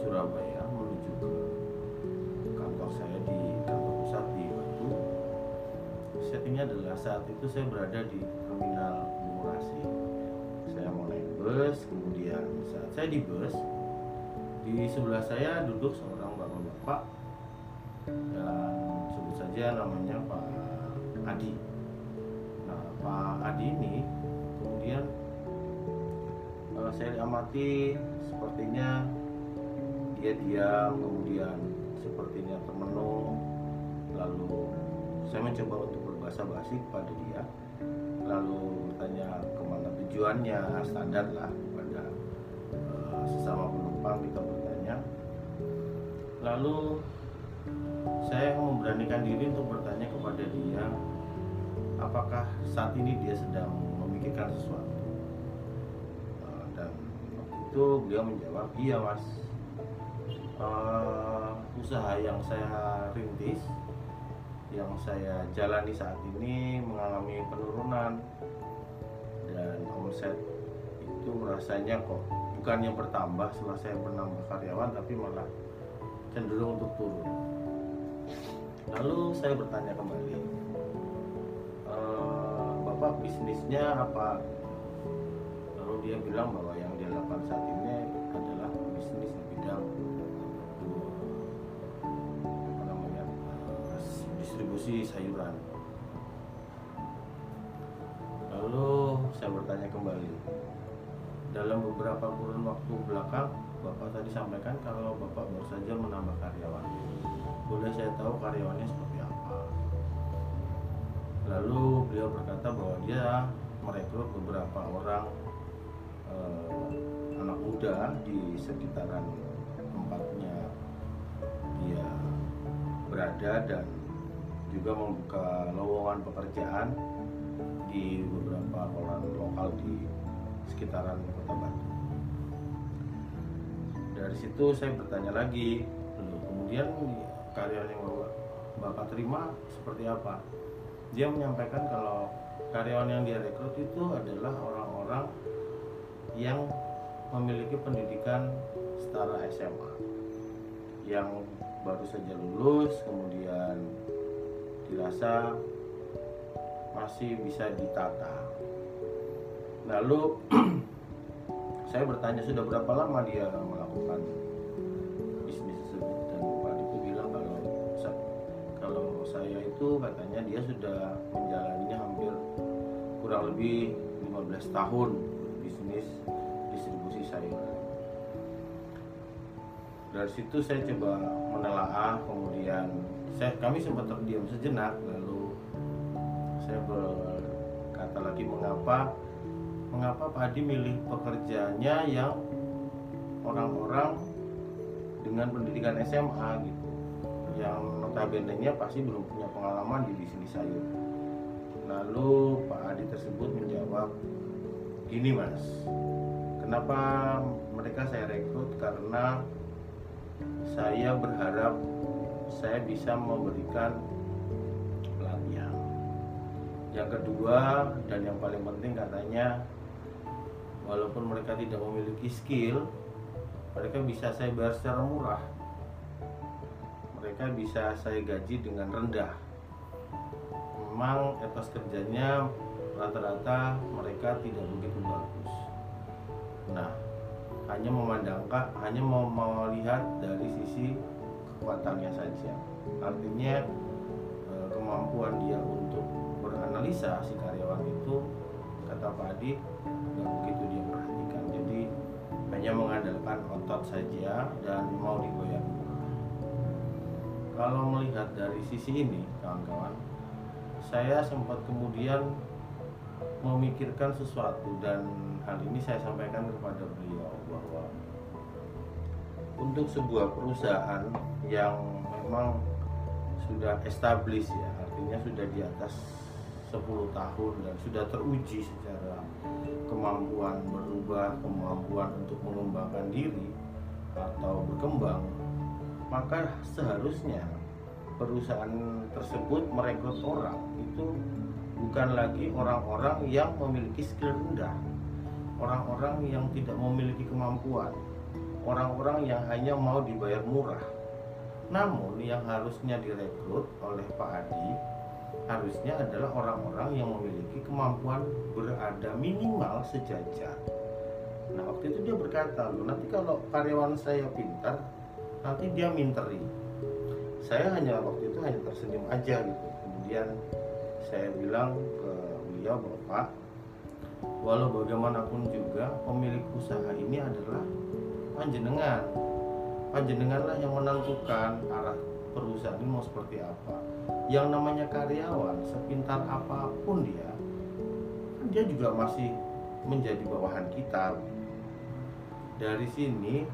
Surabaya menuju ke kantor saya di kantor pusat di Batu. Settingnya adalah saat itu saya berada di terminal Bungurasi. Saya mau naik bus, kemudian saat saya di bus, di sebelah saya duduk seorang bapak-bapak dan sebut saja namanya Pak Adi. Nah, Pak Adi ini kemudian eh, saya amati sepertinya dia diam kemudian sepertinya termenung. Lalu saya mencoba untuk berbahasa basi kepada dia. Lalu bertanya ke mana tujuannya standar lah pada eh, sesama penumpang kita bertanya. Lalu saya memberanikan diri untuk bertanya kepada dia apakah saat ini dia sedang memikirkan sesuatu? Eh, dan waktu itu beliau menjawab iya mas Eh, usaha yang saya rintis yang saya jalani saat ini mengalami penurunan dan omset itu rasanya kok bukan yang bertambah setelah saya menambah karyawan tapi malah cenderung untuk turun. Lalu saya bertanya kembali "Eh, bapak bisnisnya apa? Lalu dia bilang bahwa yang dia lakukan saat ini sayuran. Lalu saya bertanya kembali dalam beberapa kurun waktu belakang bapak tadi sampaikan kalau bapak baru saja menambah karyawan. Boleh saya tahu karyawannya seperti apa? Lalu beliau berkata bahwa dia merekrut beberapa orang eh, anak muda di sekitaran tempatnya dia berada dan juga membuka lowongan pekerjaan di beberapa orang lokal di sekitaran kota Batu. Dari situ saya bertanya lagi, "Loh, kemudian karyawan yang bapak terima seperti apa? Dia menyampaikan kalau karyawan yang dia rekrut itu adalah orang-orang yang memiliki pendidikan setara SMA yang baru saja lulus kemudian dirasa masih bisa ditata. Lalu saya bertanya sudah berapa lama dia melakukan bisnis tersebut? Dan Pak itu bilang kalau kalau saya itu katanya dia sudah menjalaninya hampir kurang lebih 15 tahun bisnis distribusi sayuran dari situ saya coba menelaah kemudian saya kami sempat terdiam sejenak lalu saya berkata lagi mengapa mengapa Pak Hadi milih pekerjaannya yang orang-orang dengan pendidikan SMA gitu? Yang notabene nya pasti belum punya pengalaman di bisnis sayur lalu Pak Hadi tersebut menjawab gini mas. Kenapa mereka saya rekrut? Karena saya berharap saya bisa memberikan pelatihan. Yang kedua dan yang paling penting katanya walaupun mereka tidak memiliki skill, mereka bisa saya bayar secara murah. Mereka bisa saya gaji dengan rendah. Memang etos kerjanya rata-rata mereka tidak begitu bagus. Nah, hanya memandangkan hanya mau melihat dari sisi kekuatannya saja. Artinya eh, kemampuan dia untuk beranalisa si karyawan itu kata Pak Adi nggak begitu dia perhatikan. Jadi hanya mengandalkan otot saja dan mau digoyang. Kalau melihat dari sisi ini kawan-kawan saya sempat kemudian memikirkan sesuatu dan hal ini saya sampaikan kepada beliau bahwa untuk sebuah perusahaan yang memang sudah established ya artinya sudah di atas 10 tahun dan sudah teruji secara kemampuan berubah kemampuan untuk mengembangkan diri atau berkembang maka seharusnya perusahaan tersebut merekrut orang. Itu bukan lagi orang-orang yang memiliki skill rendah, orang-orang yang tidak memiliki kemampuan, orang-orang yang hanya mau dibayar murah. Namun yang harusnya direkrut oleh Pak Adi harusnya adalah orang-orang yang memiliki kemampuan berada minimal sejajar. Nah waktu itu dia berkata, loh nanti kalau karyawan saya pintar, nanti dia minteri. Saya hanya waktu itu hanya tersenyum aja gitu. Kemudian saya bilang ke beliau bapak walau bagaimanapun juga pemilik usaha ini adalah panjenengan. Panjenenganlah yang menentukan arah perusahaan ini mau seperti apa. Yang namanya karyawan sepintar apa pun dia dia juga masih menjadi bawahan kita. Dari sini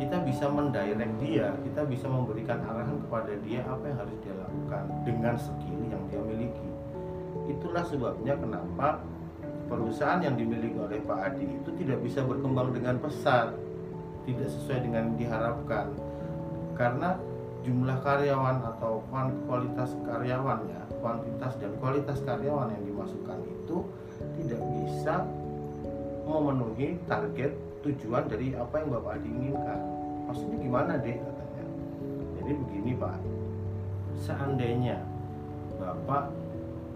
kita bisa mendirect dia kita bisa memberikan arahan kepada dia apa yang harus dia lakukan dengan skill yang dia miliki. Itulah sebabnya kenapa perusahaan yang dimiliki oleh Pak Adi itu tidak bisa berkembang dengan pesat tidak sesuai dengan diharapkan. Karena jumlah karyawan atau kualitas karyawannya kuantitas dan kualitas karyawan yang dimasukkan itu tidak bisa memenuhi target tujuan dari apa yang Bapak Adi inginkan maksudnya gimana deh katanya. Jadi begini Pak. Seandainya Bapak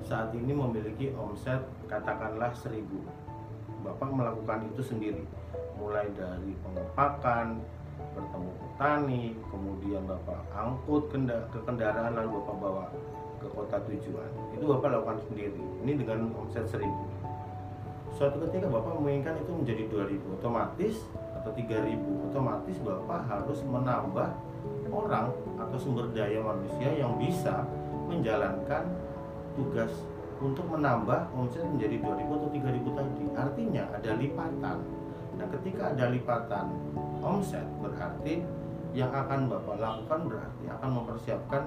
saat ini memiliki omset katakanlah seribu Bapak melakukan itu sendiri mulai dari pengepakan bertemu petani kemudian Bapak angkut ke kendaraan lalu Bapak bawa ke kota tujuan. Itu Bapak lakukan sendiri. Ini dengan omset seribu. Suatu ketika Bapak menginginkan itu menjadi 2000 otomatis atau 3000 otomatis Bapak harus menambah orang atau sumber daya manusia yang bisa menjalankan tugas untuk menambah omset menjadi 2000 atau 3000 tadi. Artinya ada lipatan nah ketika ada lipatan omset berarti yang akan Bapak lakukan berarti akan mempersiapkan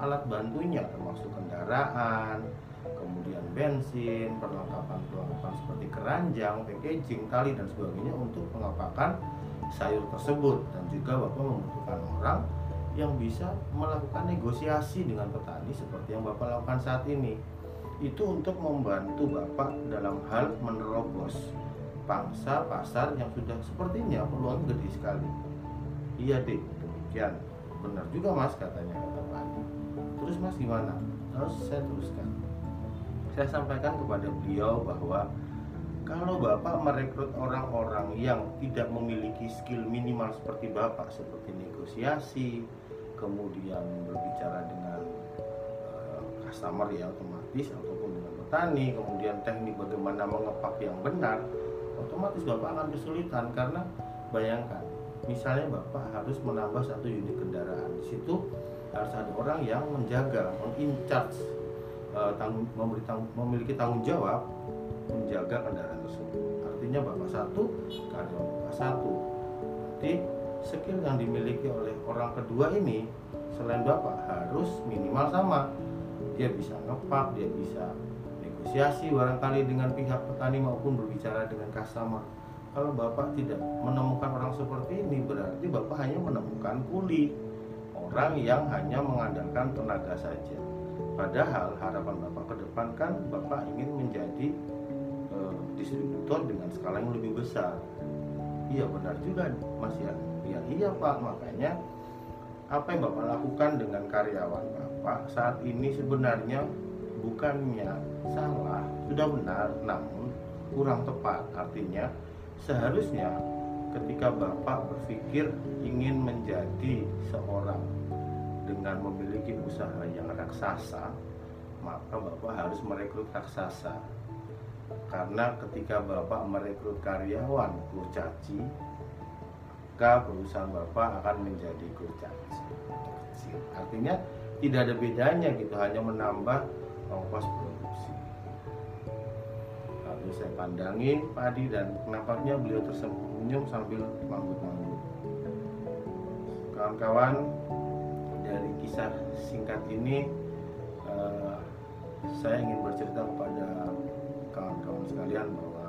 alat bantunya termasuk kendaraan kemudian bensin, perlengkapan-perlengkapan seperti keranjang, packaging, tali dan sebagainya untuk mengapakan sayur tersebut dan juga Bapak membutuhkan orang yang bisa melakukan negosiasi dengan petani seperti yang Bapak lakukan saat ini. Itu untuk membantu Bapak dalam hal menerobos pangsa pasar yang sudah sepertinya peluang gede sekali. Iya deh, demikian. Benar juga mas katanya kata Pak Terus mas gimana? Terus saya teruskan. Saya sampaikan kepada beliau bahwa kalau Bapak merekrut orang-orang yang tidak memiliki skill minimal seperti Bapak seperti negosiasi, kemudian berbicara dengan uh, customer ya otomatis ataupun dengan petani kemudian teknik bagaimana mengepak yang benar otomatis bapak akan kesulitan karena bayangkan misalnya bapak harus menambah satu unit kendaraan. Di situ harus ada orang yang menjaga mengincharge uh, tanggung, memberi memiliki tanggung jawab menjaga kendaraan tersebut. Artinya bapak satu karyawan bapak satu. Berarti skill yang dimiliki oleh orang kedua ini selain bapak harus minimal sama. Dia bisa ngepak dia bisa negosiasi barangkali dengan pihak petani maupun berbicara dengan customer. Kalau bapak tidak menemukan orang seperti ini berarti bapak hanya menemukan kuli. Orang yang hanya mengandalkan tenaga saja. Padahal harapan bapak ke depan kan bapak ingin menjadi uh, distributor dengan skala yang lebih besar. Iya benar juga mas ya ya iya pak. Makanya apa yang bapak lakukan dengan karyawan bapak saat ini sebenarnya bukannya salah sudah benar namun kurang tepat. Artinya seharusnya ketika bapak berpikir ingin menjadi seorang dengan memiliki usaha yang raksasa maka bapak harus merekrut raksasa. Karena ketika bapak merekrut karyawan kurcaci maka perusahaan bapak akan menjadi kurcaci. Artinya tidak ada bedanya gitu hanya menambah ongkos produksi lalu saya pandangi padi dan nampaknya beliau tersenyum sambil manggut-manggut. Kawan-kawan dari kisah singkat ini uh, saya ingin bercerita kepada kawan-kawan sekalian bahwa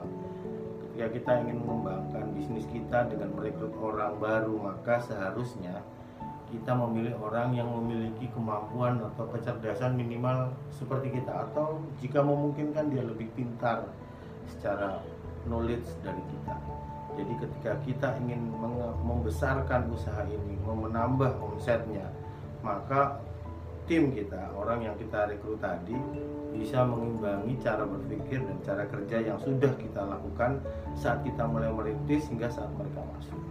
ketika kita ingin mengembangkan bisnis kita dengan merekrut orang baru maka seharusnya kita memilih orang yang memiliki kemampuan atau kecerdasan minimal seperti kita atau jika memungkinkan dia lebih pintar secara knowledge dari kita. Jadi ketika kita ingin membesarkan usaha ini, menambah omsetnya, maka tim kita, orang yang kita rekrut tadi bisa mengimbangi cara berpikir dan cara kerja yang sudah kita lakukan saat kita mulai merintis hingga saat mereka masuk.